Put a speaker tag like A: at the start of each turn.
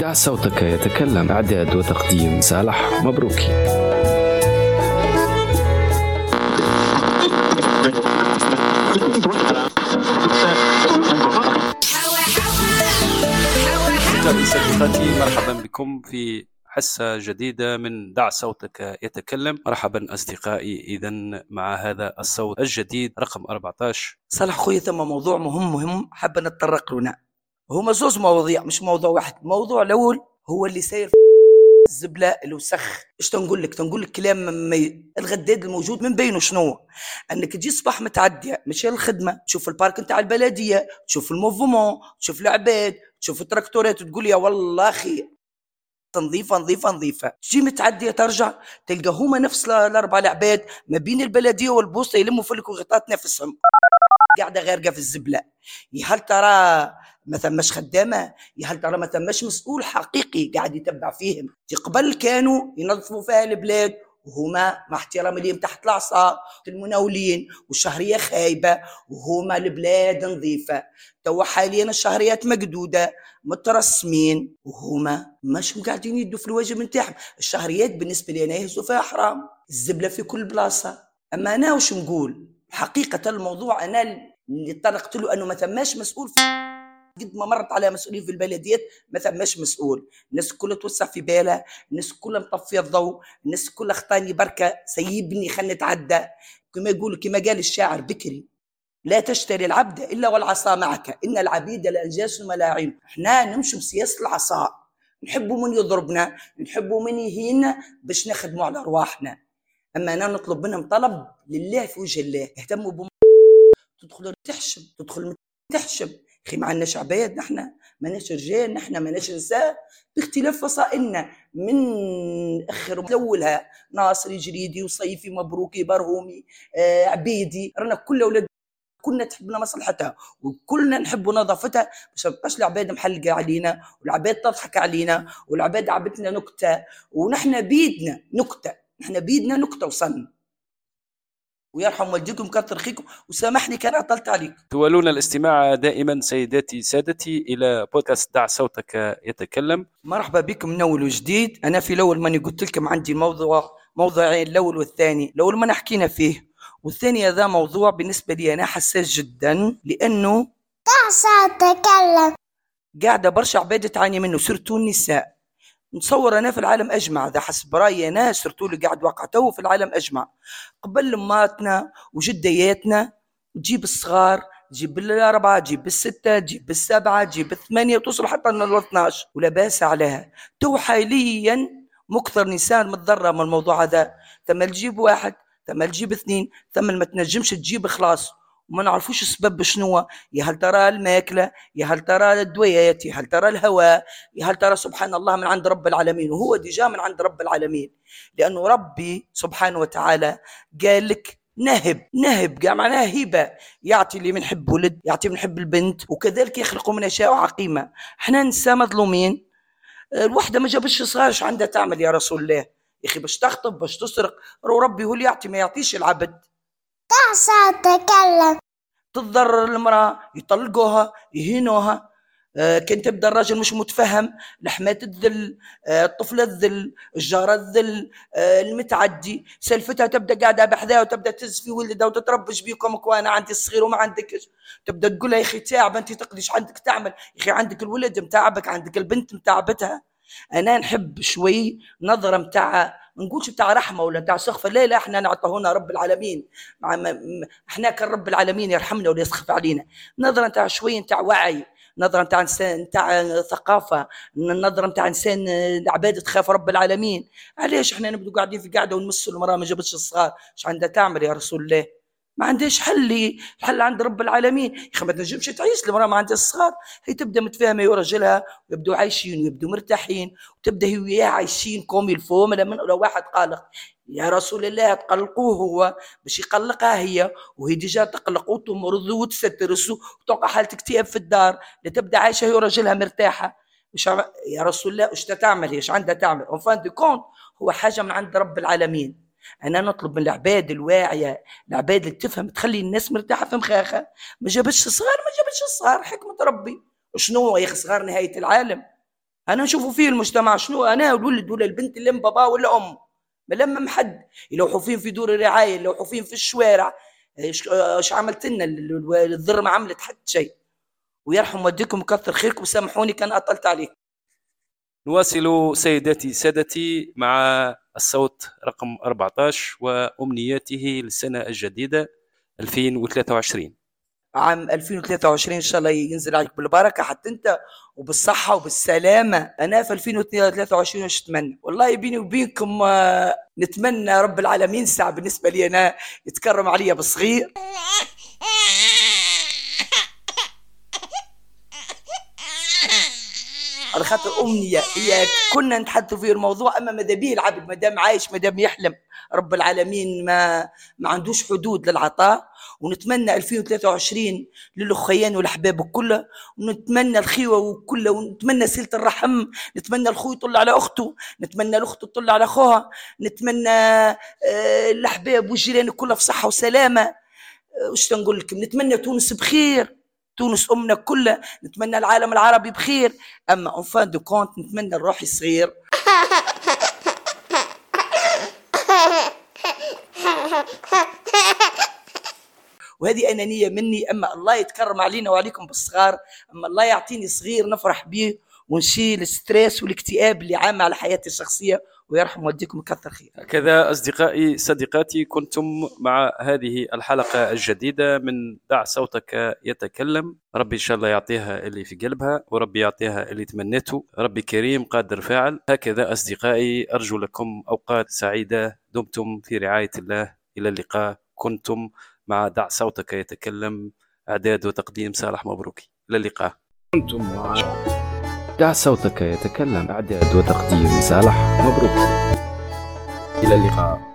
A: دع صوتك يتكلم. إعداد وتقديم صالح مبروكي
B: صديقاتي مرحبا بكم في حصة جديدة من دع صوتك يتكلم. مرحبا أصدقائي إذا مع هذا الصوت الجديد رقم 14
C: صالح خويا ثم موضوع مهم مهم. حابة نتطرق له هما زوز مواضيع مش موضوع واحد. الموضوع الأول هو اللي ساير الزبلة الوسخ إيش تنقول لك؟ تنقول لك كلام مي... الغداد الموجود من بينه شنو؟ أنك تجي صباح متعدية مش الخدمة. تشوف ال parc نتاع البلدية تشوف ال mouvement تشوف العباد تشوف التراكتورات وتقول يا والله أخي نظيفة نظيفة نظيفة. تجي متعدية ترجع تلقى هما نفس الأربع العباد ما بين البلدية والبوسطة يلموا في الغطات نفسهم قاعدة غارقة في الزبلة. يا هل ترى ما ثماش خدامة؟ يا هل ترى ما ثماش مسؤول حقيقي قاعد يتبع فيهم؟ قبل كانوا ينظفوا فيها البلاد وهما مع احترام ليهم تحت العصا المناولين والشهرية خايبة وهما البلاد نظيفة. توا حاليا الشهريات مقدودة مترسمين وهما مش قاعدين يدوا في الواجب نتاعهم. الشهريات بالنسبة لي أنا يهزوا فيها حرام الزبلة في كل بلاصة. أما أنا وش نقول؟ حقيقة الموضوع أنا اللي طرقت له أنه ما ثماش مسؤول قد ما مرت على مسؤولين في البلديات ما ثماش مسؤول. الناس كلها توسع في بالها الناس كلها مطفية الضوء الناس كلها خطاني بركة سيبني خلنا نتعدى كما يقول كما قال الشاعر بكري لا تشتري العبد إلا والعصا معك إن العبيد لأنجاس ملاعين إحنا نمشي بسياسة العصا نحبوا من يضربنا نحبوا من يهينا باش نخدموا على أرواحنا. أما أنا نطلب منهم طلب لله في وجه الله. اهتموا بم تدخل تحشم تدخل تحشم أخي ما عندناش عباد نحن ماناش رجال نحن ماناش نساء. باختلاف فصائلنا من أخر أولها ناصري جريدي وصيفي مبروكي برهومي آه عبيدي. رانا كل أولاد كلنا تحبنا مصلحتها وكلنا نحب نظافتها. باش ما تبقاش العباد محلقة علينا والعباد تضحك علينا والعباد عبتنا نكتة. ونحن بيدنا نكتة. نحن بيدنا نكته وصن ويرحم والديكم كثر خيكم وسامحني كان عطلت عليك.
B: تولون الاستماع دائما سيداتي سادتي إلى بودكاست دع صوتك يتكلم.
C: مرحبا بكم من أول وجديد. أنا في الأول ماني قلت لكم عندي موضوع موضوعين الأول والثاني. الأول ما حكينا فيه. والثاني هذا موضوع بالنسبة لي أنا حساس جدا لأنه
D: دع صوتك تكلم
C: قاعدة برشا عباد تعاني منه surtout النساء. نتصور أنا في العالم أجمع ذا حسب رأيي أنا surtout اللي قاعد واقع تو في العالم أجمع. قبل لماتنا وجدياتنا تجيب الصغار تجيب بالأربعة تجيب بالستة تجيب بالسبعة تجيب بالثمانية وتوصل حتى لل 12 ولا باس عليها. تو حاليا مكثر نساء متضرر من الموضوع هذا. ثم تجيب واحد ثم تجيب اثنين ثم ما تنجمش تجيب خلاص وما نعرفوش السبب شنو يا هل ترى الماكلة؟ يا هل ترى الدويات؟ يا هل ترى الهواء؟ يا هل ترى سبحان الله من عند رب العالمين؟ وهو ديجا من عند رب العالمين. لأنه ربي سبحانه وتعالى قال لك نهب نهب قال معناها هبه يعطي اللي منحب ولد يعطي منحب البنت وكذلك يخلق من يشاء عقيمة. إحنا نساء مظلومين. الوحدة ما جابش صغار عندها تعمل يا رسول الله. يا أخي باش تخطب باش تسرق ربي هو اللي يعطي ما يعطيش العبد.
D: تعصى تكلم
C: تتضرر المرأة يطلقوها يهينوها. آه كان تبدا الراجل مش متفهم. لحمات الذل آه الطفله الذل الجارة الذل آه المتعدي. سلفتها تبدا قاعدة بحذاها وتبدا تهز في ولدها وتتربش بيكم وأنا عندي الصغير وما عندكش تبدا تقول لها يا أخي تعب أنت تقضيش عندك تعمل. يا أخي عندك الولد متعبك عندك البنت متعبتها أنا نحب شوي نظرة متاع ما نقولش بتاع رحمة ولا بتاع سخف. لا لا إحنا نعطوهنا رب العالمين. إحنا كان رب العالمين يرحمنا ولا يسخف علينا. نظرة نتاع شوية نتاع وعي نظرة نتاع إنسان نتاع ثقافة نظرة نتاع إنسان العباد تخاف رب العالمين. علاش إحنا نبدو قاعدين في قاعدة ونمسوا المراه ما جابتش الصغار؟ إيش عندها تعمل يا رسول الله؟ ما عندهاش حل الحل عند رب العالمين. يا أخي ما تنجمش تعيش المرأة ما عندها الصغار هي تبدأ متفاهمة هي ورجلها ويبدوا عايشين ويبدوا مرتاحين وتبدأ هي وياه عايشين comme il faut. لو واحد قالق. يا رسول الله تقلقوه هو باش يقلقها هي. وهي déjà تقلق وتمرض وتسترس وتوقع حالة اكتئاب في الدار. لتبدا عايشة هي ورجلها مرتاحة. مش يا رسول الله إيش تعمل إيش عندها تعمل؟ en fin de compte هو حاجة من عند رب العالمين. أنا نطلب من العباد الواعية العباد اللي تفهم تخلي الناس مرتاحة في مخاخه ما جابتش صغار ما جابتش صغار حكمة ربي. شنو يا صغار نهاية العالم؟ أنا نشوفوا فيه المجتمع شنو؟ أنا الولد ولا البنت اللي بابا ولا أم. ملمم حد. يلوحوا فين في دور الرعاية يلوحوا فين في الشوارع. إيش إيش عملت لنا؟ الضر ما عملت حتى شيء. ويرحم والديكم وكثر خيركم وسامحوني كان أطلت عليك
B: نواصل سيداتي سادتي مع الصوت رقم 14 وأمنياته للسنة الجديدة 2023
C: عام 2023 إن شاء الله ينزل عليك بالبركة حتى أنت وبالصحة وبالسلامة. أنا في 2023 إيش أتمنى؟ والله بيني وبينكم آه، نتمنى رب العالمين ساعة بالنسبة لي أنا يتكرم عليا بالصغير. خاطر أمنية. هي كنا نتحدثوا في الموضوع أما ماذا به العبد؟ ما دام عايش ما دام يحلم. رب العالمين ما ما عندوش حدود للعطاء. ونتمنى 2023 للأخيان والأحباب كله. ونتمنى الخيوة وكله ونتمنى صلة الرحم. نتمنى الخو يطل على أخته. نتمنى الأخت تطل على أخوها. نتمنى آه، الأحباب والجيران كلها في صحة وسلامة. آه، وش نقول لكم؟ نتمنى تونس بخير. تونس أمنا كلها نتمنى العالم العربي بخير. أما en fin de compte نتمنى الروحي الصغير وهذه أنانية مني. أما الله يتكرم علينا وعليكم بالصغار. أما الله يعطيني صغير نفرح به ونشيل الستريس والاكتئاب اللي عام على حياتي الشخصية. ويرحم والديكم كثر خير.
B: هكذا أصدقائي صديقاتي كنتم مع هذه الحلقة الجديدة من دع صوتك يتكلم. ربي إن شاء الله يعطيها اللي في قلبها وربي يعطيها اللي تمنيته. ربي كريم قادر فاعل هكذا أصدقائي أرجو لكم أوقات سعيدة. دمتم في رعاية الله. إلى اللقاء. كنتم مع دع صوتك يتكلم. إعداد وتقديم صالح مبروكي. إلى اللقاء.
A: كنتم مع دع صوتك يتكلم. إعداد وتقديم صالح مبروك. إلى اللقاء.